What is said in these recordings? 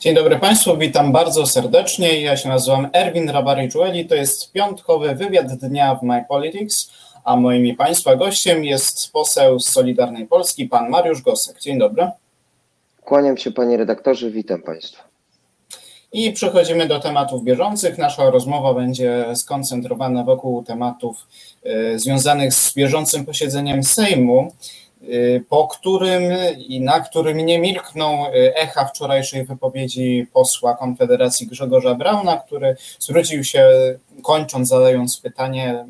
Dzień dobry Państwu, witam bardzo serdecznie. Ja się nazywam Erwin Rabary-Jueli. To jest piątkowy wywiad dnia w My Politics, a moim i Państwa gościem jest poseł z Solidarnej Polski, pan Mariusz Gosek. Dzień dobry. Kłaniam się Panie redaktorze, witam Państwa. I przechodzimy do tematów bieżących. Nasza rozmowa będzie skoncentrowana wokół tematów y, związanych z bieżącym posiedzeniem Sejmu. Y, po którym i na którym nie milkną y, echa wczorajszej wypowiedzi posła Konfederacji Grzegorza Brauna, który zwrócił się, kończąc, zadając pytanie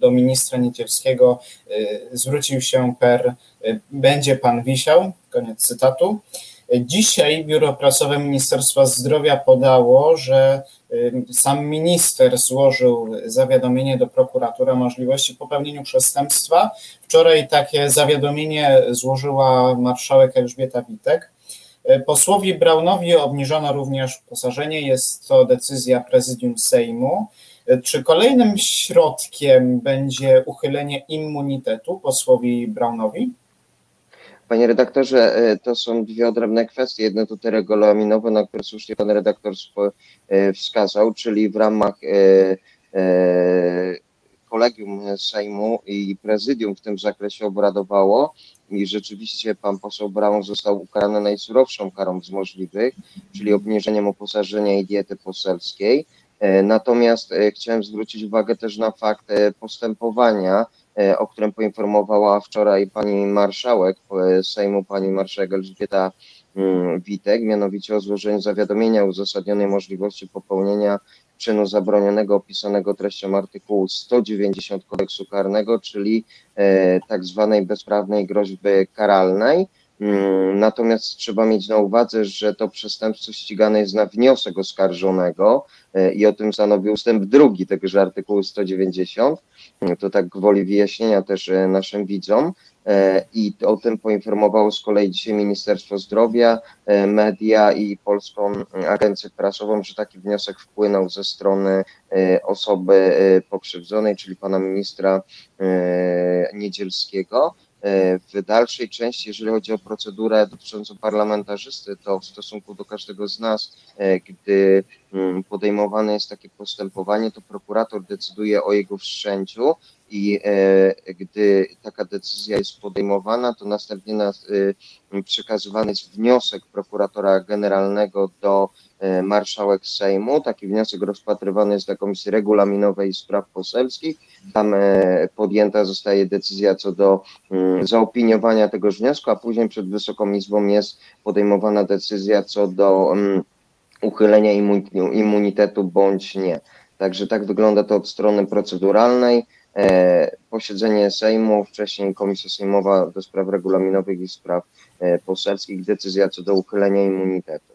do ministra Niedzielskiego, y, zwrócił się per będzie pan wisiał, koniec cytatu. Dzisiaj Biuro Prasowe Ministerstwa Zdrowia podało, że sam minister złożył zawiadomienie do prokuratury o możliwości popełnienia przestępstwa. Wczoraj takie zawiadomienie złożyła marszałek Elżbieta Witek. Posłowi Braunowi obniżono również uposażenie. Jest to decyzja prezydium Sejmu. Czy kolejnym środkiem będzie uchylenie immunitetu posłowi Braunowi? Panie redaktorze, e, to są dwie odrębne kwestie. Jedno te regulaminowe, na które słusznie pan redaktor e, wskazał, czyli w ramach e, kolegium Sejmu i prezydium w tym zakresie obradowało i rzeczywiście pan poseł Braun został ukarany najsurowszą karą z możliwych, czyli obniżeniem uposażenia i diety poselskiej. Natomiast chciałem zwrócić uwagę też na fakt postępowania o którym poinformowała wczoraj pani marszałek Sejmu, pani marszałek Elżbieta mm, Witek, mianowicie o złożeniu zawiadomienia uzasadnionej możliwości popełnienia czynu zabronionego opisanego treścią artykułu 190 kodeksu karnego, czyli e, tak zwanej bezprawnej groźby karalnej. Mm, natomiast trzeba mieć na uwadze, że to przestępstwo ścigane jest na wniosek oskarżonego e, i o tym stanowi ustęp drugi tegoż artykułu 190. To tak gwoli wyjaśnienia też e, naszym widzom. E, I o tym poinformowało z kolei dzisiaj Ministerstwo Zdrowia, media i Polską Agencję Prasową, że taki wniosek wpłynął ze strony osoby pokrzywdzonej, czyli pana ministra Niedzielskiego. E, w dalszej części, jeżeli chodzi o procedurę dotyczącą parlamentarzysty, to w stosunku do każdego z nas, e, gdy mm, podejmowane jest takie postępowanie, to prokurator decyduje o jego wszczęciu i e, gdy taka decyzja jest podejmowana, to następnie nas, przekazywany jest wniosek prokuratora generalnego do marszałek Sejmu. Taki wniosek rozpatrywany jest na Komisji Regulaminowej Spraw Poselskich. Tam podjęta zostaje decyzja co do mm, zaopiniowania tegoż wniosku, a później przed Wysoką Izbą jest podejmowana decyzja co do mm, uchylenia immunitetu bądź nie. Także tak wygląda to od strony proceduralnej. E, posiedzenie Sejmu, wcześniej Komisja Sejmowa do spraw regulaminowych i spraw e, poselskich, decyzja co do uchylenia immunitetu.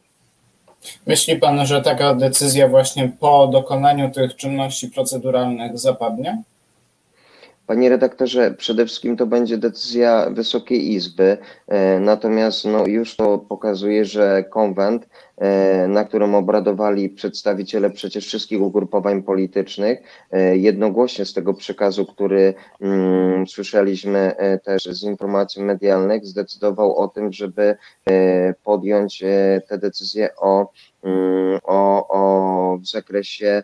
Myśli Pan, że taka decyzja właśnie po dokonaniu tych czynności proceduralnych zapadnie? Panie redaktorze, przede wszystkim to będzie decyzja Wysokiej Izby, e, natomiast no, już to pokazuje, że konwent, e, na którym obradowali przedstawiciele przecież wszystkich ugrupowań politycznych, e, jednogłośnie z tego przekazu, który mm, słyszeliśmy też z informacji medialnych, zdecydował o tym, żeby podjąć te decyzje o, mm, o, o w zakresie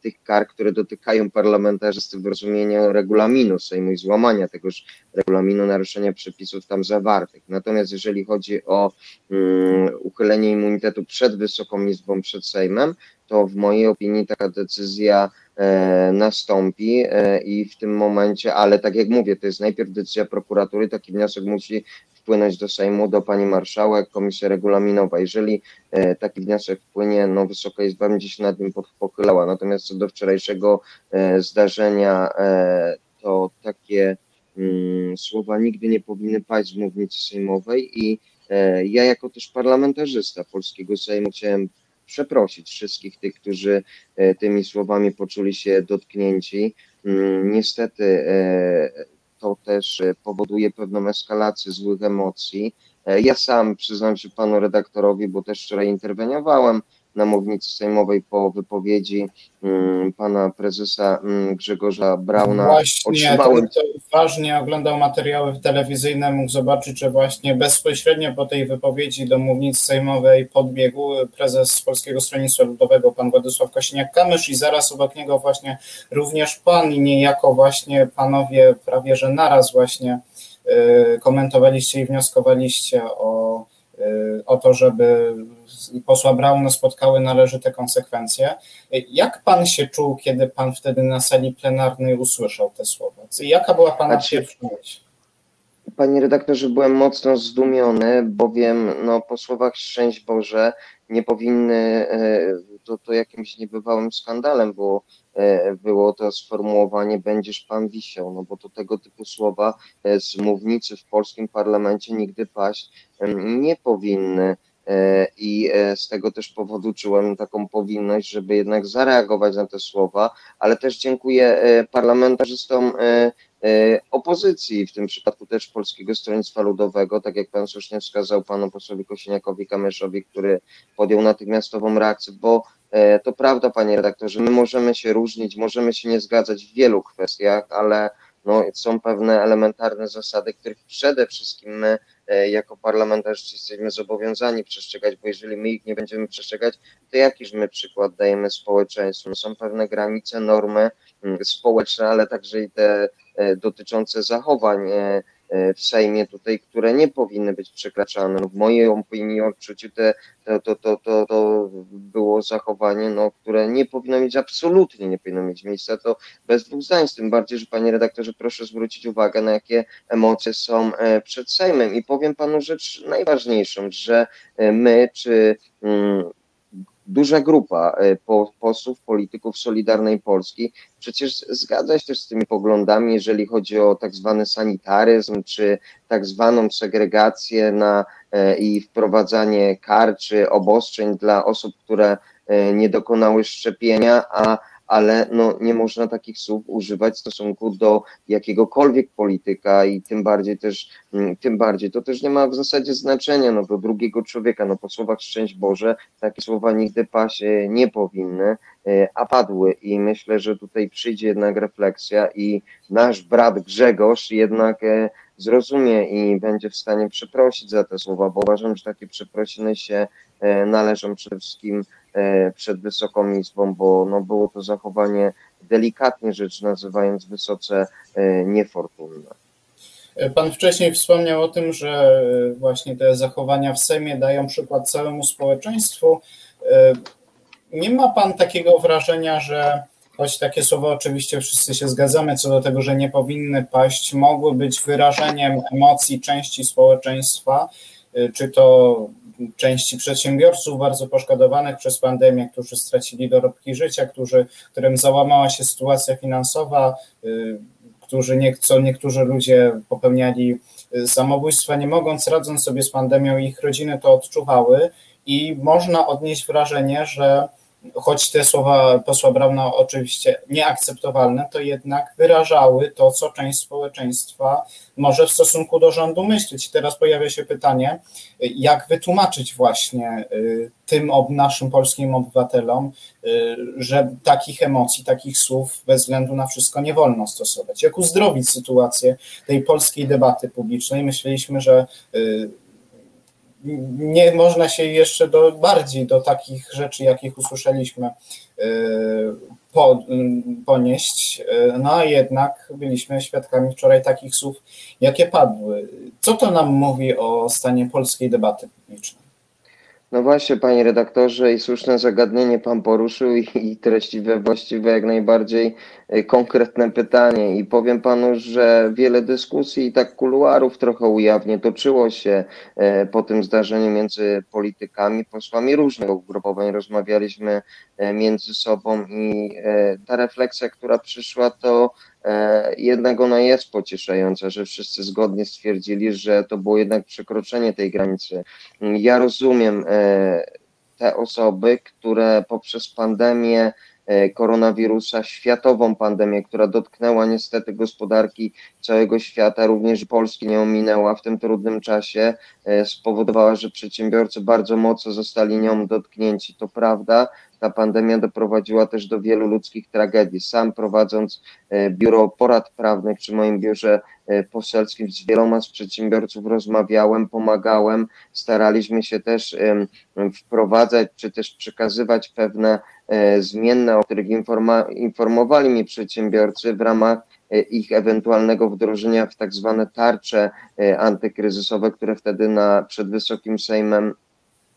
tych kar, które dotykają parlamentarzysty w rozumieniu regulaminu Sejmu i złamania tegoż regulaminu, naruszenia przepisów tam zawartych. Natomiast jeżeli chodzi o um, uchylenie immunitetu przed Wysoką Izbą, przed Sejmem, to w mojej opinii taka decyzja e, nastąpi e, i w tym momencie, ale tak jak mówię, to jest najpierw decyzja prokuratury, taki wniosek musi wpłynąć do Sejmu, do pani marszałek, komisja regulaminowa. Jeżeli e, taki wniosek wpłynie, no Wysoka Izba będzie się nad nim pochylała. Natomiast co do wczorajszego e, zdarzenia, e, to takie mm, słowa nigdy nie powinny paść z mównicy sejmowej i ja jako też parlamentarzysta Polskiego Sejmu chciałem przeprosić wszystkich tych, którzy tymi słowami poczuli się dotknięci. Mm, niestety to też e, powoduje pewną eskalację złych emocji. E, ja sam przyznam się panu redaktorowi, bo też wczoraj interweniowałem na mównicy sejmowej po wypowiedzi mm, pana prezesa mm, Grzegorza Brauna. Właśnie, otrzymałem... to, to ważnie oglądał materiały telewizyjne, mógł zobaczyć, że właśnie bezpośrednio po tej wypowiedzi do mównicy sejmowej podbiegł prezes Polskiego Stronnictwa Ludowego, pan Władysław Kosiniak-Kamysz i zaraz obok niego właśnie również pan i niejako właśnie panowie prawie, że naraz właśnie y, komentowaliście i wnioskowaliście o o to, żeby posła Brauna spotkały należyte konsekwencje. Jak pan się czuł, kiedy pan wtedy na sali plenarnej usłyszał te słowa? Jaka była pana znaczy, pierwsza myśl? Panie redaktorze, byłem mocno zdumiony, bowiem no, po słowach szczęść Boże nie powinny, e, to, to jakimś niebywałym skandalem było, e, było to sformułowanie będziesz pan wisiał, no bo to tego typu słowa e, z mównicy w polskim parlamencie nigdy paść nie powinny. I z tego też powodu czułem taką powinność, żeby jednak zareagować na te słowa, ale też dziękuję parlamentarzystom E, opozycji, w tym przypadku też Polskiego Stronnictwa Ludowego, tak jak pan słusznie wskazał panu posłowi Kosiniakowi Kamyszowi, który podjął natychmiastową reakcję, bo e, to prawda, panie redaktorze, my możemy się różnić, możemy się nie zgadzać w wielu kwestiach, ale no, są pewne elementarne zasady, których przede wszystkim my e, jako parlamentarzyści jesteśmy zobowiązani przestrzegać, bo jeżeli my ich nie będziemy przestrzegać, to jakiż my przykład dajemy społeczeństwu? No, są pewne granice, normy mm, społeczne, ale także i te E, dotyczące zachowań e, e, w Sejmie tutaj, które nie powinny być przekraczane. W mojej opinii, odczuciu te, to, to, to, to, to było zachowanie, no, które nie powinno mieć, absolutnie nie powinno mieć miejsca. To bez dwóch zdań, z tym bardziej, że panie redaktorze, proszę zwrócić uwagę na jakie emocje są przed Sejmem. I powiem panu rzecz najważniejszą, że my, czy mm, duża grupa e, posłów, polityków Solidarnej Polski. Przecież zgadza się też z tymi poglądami, jeżeli chodzi o tak zwany sanitaryzm, czy tak zwaną segregację na, e, i wprowadzanie kar czy obostrzeń dla osób, które e, nie dokonały szczepienia, a ale no, nie można takich słów używać w stosunku do jakiegokolwiek polityka i tym bardziej też, mm, tym bardziej to też nie ma w zasadzie znaczenia no, do drugiego człowieka. No, po słowach szczęść Boże, takie słowa nigdy paść nie powinny, e, a padły i myślę, że tutaj przyjdzie jednak refleksja i nasz brat Grzegorz jednak e, zrozumie i będzie w stanie przeprosić za te słowa, bo uważam, że takie przeprosiny się e, należą przede wszystkim przed Wysoką Izbą, bo no, było to zachowanie delikatnie rzecz nazywając wysoce e, niefortunne. Pan wcześniej wspomniał o tym, że właśnie te zachowania w Sejmie dają przykład całemu społeczeństwu. E, nie ma pan takiego wrażenia, że choć takie słowa oczywiście wszyscy się zgadzamy co do tego, że nie powinny paść, mogły być wyrażeniem emocji części społeczeństwa, czy to części przedsiębiorców bardzo poszkodowanych przez pandemię, którzy stracili dorobki życia, którzy, którym załamała się sytuacja finansowa, y, którzy nie, co niektórzy ludzie popełniali y, samobójstwa, nie mogąc, radząc sobie z pandemią, ich rodziny to odczuwały. I można odnieść wrażenie, że choć te słowa posła Brauna oczywiście nieakceptowalne, to jednak wyrażały to, co część społeczeństwa może w stosunku do rządu myśleć. I teraz pojawia się pytanie, jak wytłumaczyć właśnie y, tym naszym polskim obywatelom, y, że takich emocji, takich słów bez względu na wszystko nie wolno stosować. Jak uzdrowić sytuację tej polskiej debaty publicznej? Myśleliśmy, że y, nie można się jeszcze do, bardziej do takich rzeczy, jakich usłyszeliśmy, y, po, ponieść. Y, no a jednak byliśmy świadkami wczoraj takich słów, jakie padły. Co to nam mówi o stanie polskiej debaty publicznej? No właśnie, panie redaktorze, i słuszne zagadnienie pan poruszył i, i treściwe, właściwe, jak najbardziej y, konkretne pytanie. I powiem panu, że wiele dyskusji i tak kuluarów trochę ujawnie toczyło się e, po tym zdarzeniu między politykami, posłami różnych ugrupowań. Rozmawialiśmy e, między sobą i ta refleksja, która przyszła, to jednak ona jest pocieszająca, że wszyscy zgodnie stwierdzili, że to było jednak przekroczenie tej granicy. Ja rozumiem e, te osoby, które poprzez pandemię koronawirusa, światową pandemię, która dotknęła niestety gospodarki całego świata, również Polski nie ominęła w tym trudnym czasie, spowodowała, że przedsiębiorcy bardzo mocno zostali nią dotknięci. To prawda, ta pandemia doprowadziła też do wielu ludzkich tragedii. Sam prowadząc e, biuro porad prawnych przy moim biurze e, poselskim z wieloma z przedsiębiorców rozmawiałem, pomagałem, staraliśmy się też wprowadzać czy też przekazywać pewne e, zmienne, o których informowali mi przedsiębiorcy w ramach ich ewentualnego wdrożenia w tak zwane tarcze antykryzysowe, które wtedy na, przed Wysokim Sejmem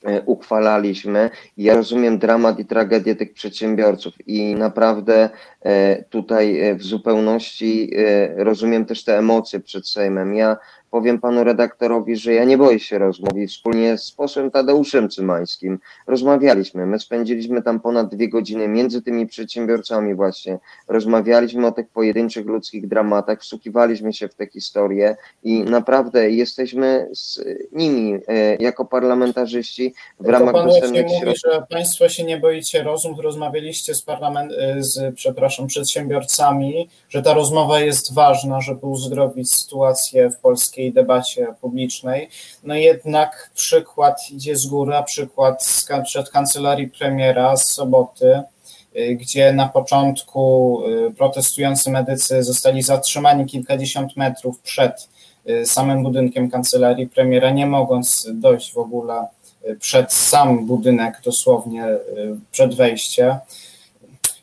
E, uchwalaliśmy. Ja rozumiem dramat i tragedię tych przedsiębiorców i naprawdę e, tutaj e, w zupełności rozumiem też te emocje przed Sejmem. Ja powiem panu redaktorowi, że ja nie boję się rozmowy. Wspólnie z posłem Tadeuszem Cymańskim rozmawialiśmy. My spędziliśmy tam ponad dwie godziny między tymi przedsiębiorcami właśnie. Rozmawialiśmy o tych pojedynczych ludzkich dramatach, wsłuchiwaliśmy się w te historie i naprawdę jesteśmy z nimi e, jako parlamentarzyści w to ramach pan dostępnych mówi, środków. że państwo się nie boicie rozmów, rozmawialiście z parlament, e, z, przepraszam, przedsiębiorcami, że ta rozmowa jest ważna, żeby uzdrowić sytuację w polskiej polskiej debacie publicznej. No jednak przykład idzie z góry, a przykład przed kancelarii premiera z soboty, y, gdzie na początku y, protestujący medycy zostali zatrzymani kilkadziesiąt metrów przed y, samym budynkiem kancelarii premiera, nie mogąc dojść w ogóle przed sam budynek, dosłownie przed wejściem.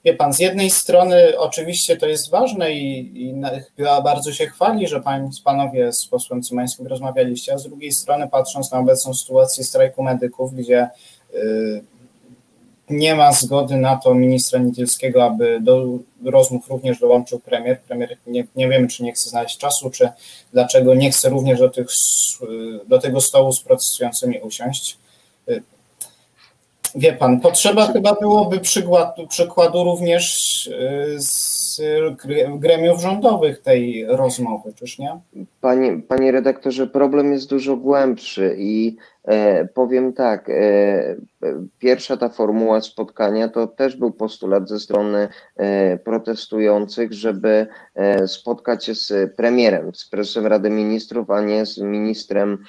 Wie pan, z jednej strony oczywiście to jest ważne i, i chyba bardzo się chwali, że pan, panowie z posłem Cymańskim rozmawialiście, a z drugiej strony patrząc na obecną sytuację strajku medyków, gdzie y, nie ma zgody na to ministra Niedzielskiego, aby do rozmów również dołączył premier. Premier nie, nie wiemy, czy nie chce znaleźć czasu, czy dlaczego nie chce również do, tych, do tego stołu z protestującymi usiąść. Wie pan, potrzeba chyba byłoby przykładu, przykładu również y, gremiów rządowych tej rozmowy, czyż nie? Panie, panie redaktorze, problem jest dużo głębszy i E, powiem tak, e, pierwsza ta formuła spotkania to też był postulat ze strony e, protestujących, żeby spotkać się z premierem, z prezesem Rady Ministrów, a nie z ministrem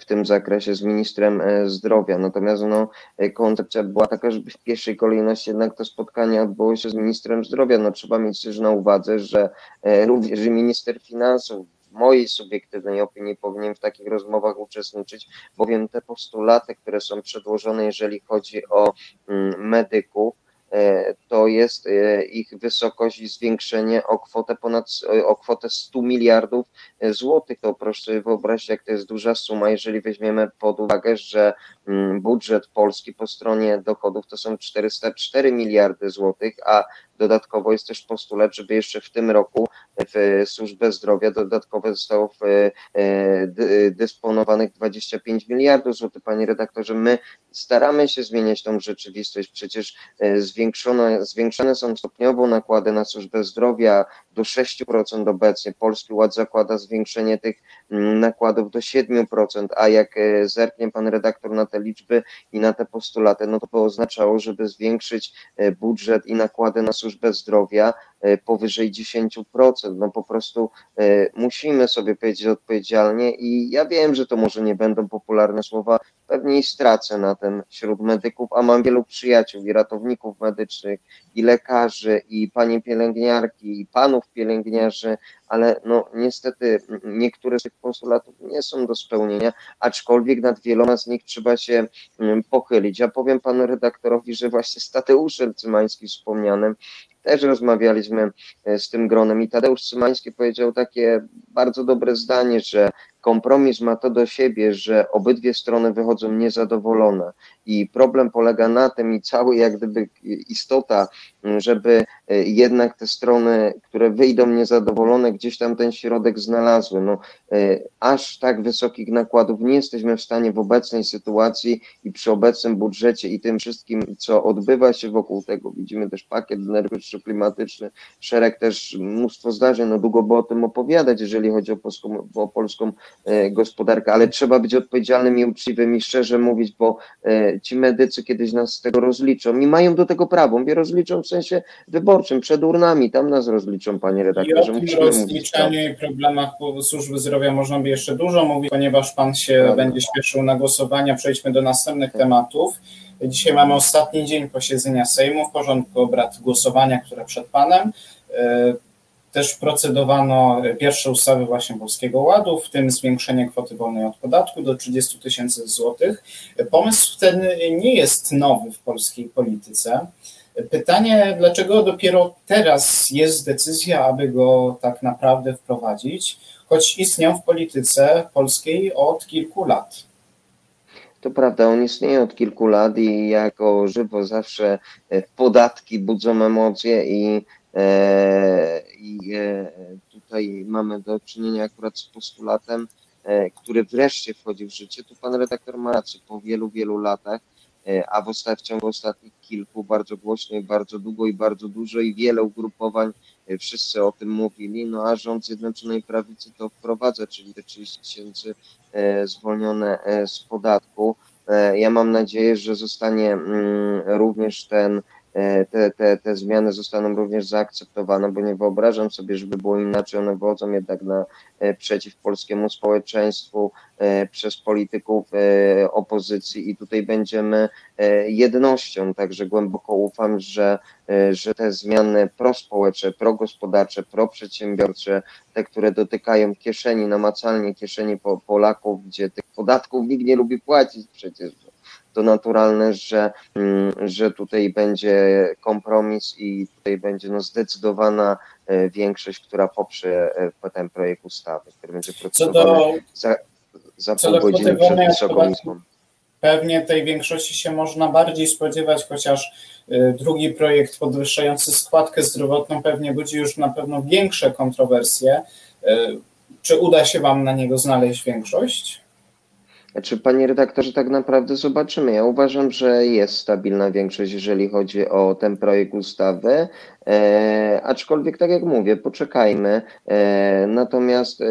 w tym zakresie, z ministrem zdrowia. Natomiast no, koncepcja była taka, żeby w pierwszej kolejności jednak to spotkanie odbyło się z ministrem zdrowia. No, trzeba mieć też na uwadze, że również minister finansów w mojej subiektywnej opinii powinien w takich rozmowach uczestniczyć, bowiem te postulaty, które są przedłożone, jeżeli chodzi o mm, medyków, e, to jest e, ich wysokość i zwiększenie o kwotę ponad o kwotę 100 miliardów e, złotych. To proszę sobie wyobrazić, jak to jest duża suma, jeżeli weźmiemy pod uwagę, że mm, budżet Polski po stronie dochodów to są 404 miliardy złotych, a Dodatkowo jest też postulat, żeby jeszcze w tym roku w służbę zdrowia dodatkowo zostało w, e, dysponowanych 25 miliardów złotych. Panie redaktorze, my staramy się zmieniać tą rzeczywistość. Przecież e, zwiększone, zwiększone są stopniowo nakłady na służbę zdrowia do 6% obecnie. Polski Ład zakłada zwiększenie tych mm, nakładów do 7%, a jak e, zerknie pan redaktor na te liczby i na te postulaty, no to by oznaczało, żeby zwiększyć budżet i nakłady na służbę zdrowia e, powyżej 10%. No po prostu e, musimy sobie powiedzieć odpowiedzialnie i ja wiem, że to może nie będą popularne słowa, pewnie stracę na tym wśród medyków, a mam wielu przyjaciół i ratowników medycznych, i lekarzy, i panie pielęgniarki, i panów pielęgniarzy, ale no niestety niektóre z tych postulatów nie są do spełnienia, aczkolwiek nad wieloma z nich trzeba się mm, pochylić. Ja powiem panu redaktorowi, że właśnie z Tadeuszem Cymańskim wspomnianym też rozmawialiśmy e, z tym gronem i Tadeusz Cymański powiedział takie bardzo dobre zdanie, że kompromis ma to do siebie, że obydwie strony wychodzą niezadowolone i problem polega na tym i cały jak gdyby istota, żeby e, jednak te strony, które wyjdą niezadowolone, gdzieś tam ten środek znalazły. No, e, aż tak wysokich nakładów nie jesteśmy w stanie w obecnej sytuacji i przy obecnym budżecie i tym wszystkim, co odbywa się wokół tego. Widzimy też pakiet energetyczno-klimatyczny, szereg też mnóstwo zdarzeń, no długo by o tym opowiadać, jeżeli chodzi o polską, o polską e, gospodarkę, ale trzeba być odpowiedzialnym i uczciwym i szczerze mówić, bo ci medycy kiedyś nas z tego rozliczą i mają do tego prawo, mówię, rozliczą sensie wyborczym, przed urnami, tam nas rozliczą, panie redaktorze. I o tym rozliczeniu i problemach służby zdrowia można by jeszcze dużo mówić, ponieważ pan się Prawda. będzie śpieszył na głosowania. Przejdźmy do następnych tematów. Dzisiaj mamy ostatni dzień posiedzenia Sejmu w porządku obrad głosowania, które przed panem. E, też procedowano pierwsze ustawy właśnie Polskiego Ładu, w tym zwiększenie kwoty wolnej od podatku do 30 tysięcy złotych. Pomysł ten nie jest nowy w polskiej polityce. Pytanie, dlaczego dopiero teraz jest decyzja, aby go tak naprawdę wprowadzić, choć istniał w polityce polskiej od kilku lat. To prawda, on istnieje od kilku lat i jako żywo zawsze podatki budzą emocje i E, I e, tutaj mamy do czynienia akurat z postulatem, e, który wreszcie wchodzi w życie. Tu pan redaktor ma rację, po wielu, wielu latach, a w, ostat, w ciągu ostatnich kilku bardzo głośno i bardzo długo i bardzo dużo i wiele ugrupowań, wszyscy o tym mówili, no a rząd Zjednoczonej Prawicy to wprowadza, czyli te 30 tysięcy zwolnione z podatku. Ja mam nadzieję, że zostanie mm, również ten E, te, te, te zmiany zostaną również zaakceptowane, bo nie wyobrażam sobie, żeby było inaczej. One wodzą jednak na e, przeciw polskiemu społeczeństwu e, przez polityków opozycji i tutaj będziemy jednością. Także głęboko ufam, że, że te zmiany prospołeczne, progospodarcze, proprzedsiębiorcze, te, które dotykają kieszeni, namacalnie kieszeni Polaków, gdzie tych podatków nikt nie lubi płacić przecież to naturalne, że, mm, że tutaj będzie kompromis i tutaj będzie no zdecydowana e, większość, która poprze e, ten projekt ustawy, który będzie procedowany za, za pół godziny przed Wysoką Izbą. Pewnie tej większości się można bardziej spodziewać, chociaż e, drugi projekt podwyższający składkę zdrowotną pewnie budzi już na pewno większe kontrowersje. Czy uda się Wam na niego znaleźć większość? Znaczy, panie redaktorze, tak naprawdę zobaczymy. Ja uważam, że jest stabilna większość, jeżeli chodzi o ten projekt ustawy. E, aczkolwiek, tak jak mówię, poczekajmy. E, natomiast e,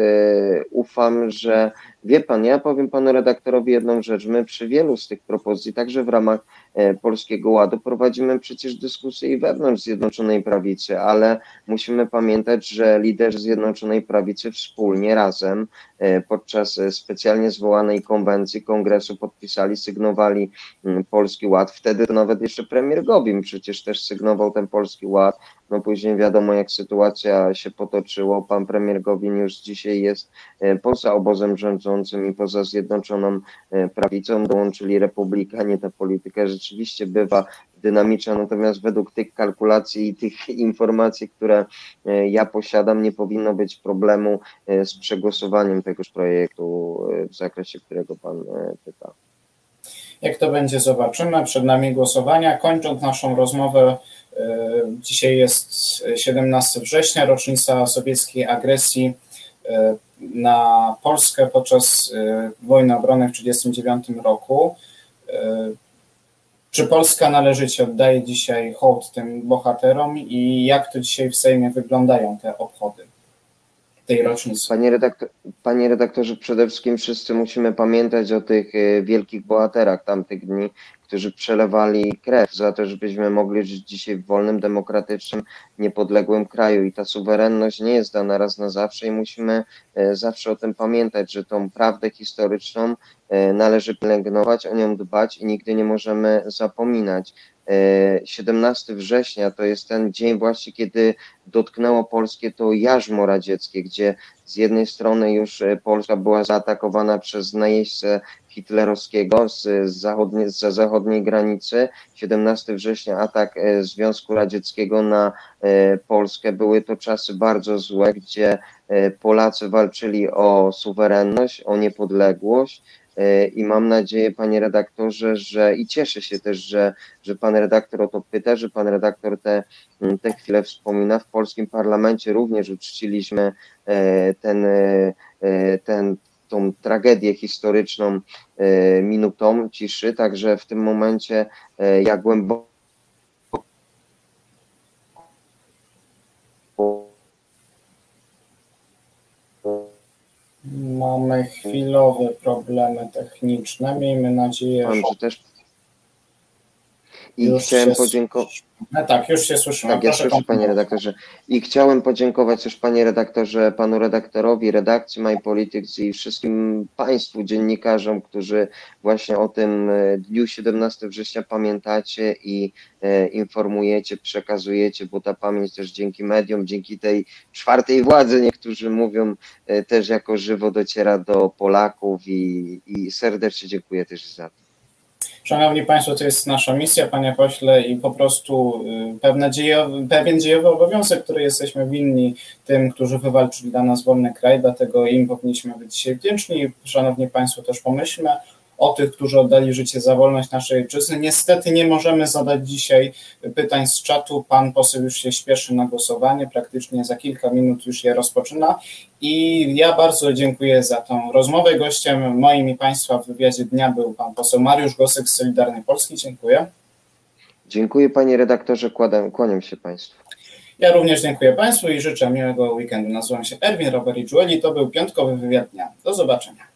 ufam, że wie pan, ja powiem panu redaktorowi jedną rzecz. My przy wielu z tych propozycji, także w ramach e, Polskiego Ładu, prowadzimy przecież dyskusje i wewnątrz Zjednoczonej Prawicy, ale musimy pamiętać, że liderzy Zjednoczonej Prawicy wspólnie, razem, e, podczas specjalnie zwołanej konwencji kongresu podpisali, sygnowali mm, Polski Ład. Wtedy to nawet jeszcze premier Gowin przecież też sygnował ten Polski Ład. No później wiadomo, jak sytuacja się potoczyła. Pan premier Gowin już dzisiaj jest e, poza obozem rządzącym i poza Zjednoczoną e, Prawicą. Dołączyli Republikanie. Ta polityka rzeczywiście bywa dynamiczna, natomiast według tych kalkulacji i tych informacji, które e, ja posiadam, nie powinno być problemu z przegłosowaniem tegoż projektu w zakresie, którego Pan pyta. Jak to będzie, zobaczymy. Przed nami głosowania. Kończąc naszą rozmowę, dzisiaj jest 17 września, rocznica sowieckiej agresji e, na Polskę podczas e, wojny obrony w 1939 roku. Czy Polska należycie oddaje dzisiaj hołd tym bohaterom i jak to dzisiaj w Sejmie wyglądają te obchody tej rocznicy? Panie, redaktor, panie redaktorze, przede wszystkim wszyscy musimy pamiętać o tych wielkich bohaterach tamtych dni, którzy przelewali krew za to, żebyśmy mogli żyć dzisiaj w wolnym, demokratycznym, niepodległym kraju. I ta suwerenność nie jest dana raz na zawsze i musimy e, zawsze o tym pamiętać, że tą prawdę historyczną e, należy pielęgnować, o nią dbać i nigdy nie możemy zapominać. 17 e, września to jest ten dzień właśnie, kiedy dotknęło Polskie to jarzmo radzieckie, gdzie z jednej strony już Polska była zaatakowana przez najeźdźcę hitlerowskiego z, zachodnie, z zachodniej granicy. 17 września atak e, Związku Radzieckiego na e, Polskę. Były to czasy bardzo złe, gdzie e, Polacy walczyli o suwerenność, o niepodległość. I mam nadzieję, panie redaktorze, że i cieszę się też, że, że pan redaktor o to pyta, że pan redaktor te, te chwile wspomina. W polskim parlamencie również uczciliśmy ten, ten, tą tragedię historyczną e, minutą ciszy, także w tym momencie e, ja głęboko Mamy chwilowe problemy techniczne. Miejmy nadzieję, że. Też I Już chciałem podziękować. No tak, już się słyszymy. Tak, ja Proszę słyszę, panie redaktorze. I chciałem podziękować też, panie redaktorze, panu redaktorowi, redakcji My Politics i wszystkim państwu, dziennikarzom, którzy właśnie o tym e, dniu 17 września pamiętacie i e, informujecie, przekazujecie, bo ta pamięć też dzięki mediom, dzięki tej czwartej władzy, niektórzy mówią, e, też jako żywo dociera do Polaków i, i serdecznie dziękuję też za to. Szanowni Państwo, to jest nasza misja, Panie Pośle, i po prostu y, pewne dziejowy, pewien dziejowy obowiązek, który jesteśmy winni tym, którzy wywalczyli dla nas wolny kraj, dlatego im powinniśmy być dzisiaj wdzięczni. Szanowni Państwo, też pomyślmy o tych, którzy oddali życie za wolność naszej ojczyzny. Niestety nie możemy zadać dzisiaj pytań z czatu. Pan poseł już się śpieszy na głosowanie, praktycznie za kilka minut już je rozpoczyna. I ja bardzo dziękuję za tą rozmowę. Gościem moim i Państwa w wywiadzie dnia był pan poseł Mariusz Gosek z Solidarnej Polski. Dziękuję. Dziękuję panie redaktorze, kładam, kłaniam się państwu. Ja również dziękuję Państwu i życzę miłego weekendu. Nazywam się Erwin Robert i To był piątkowy wywiad dnia. Do zobaczenia.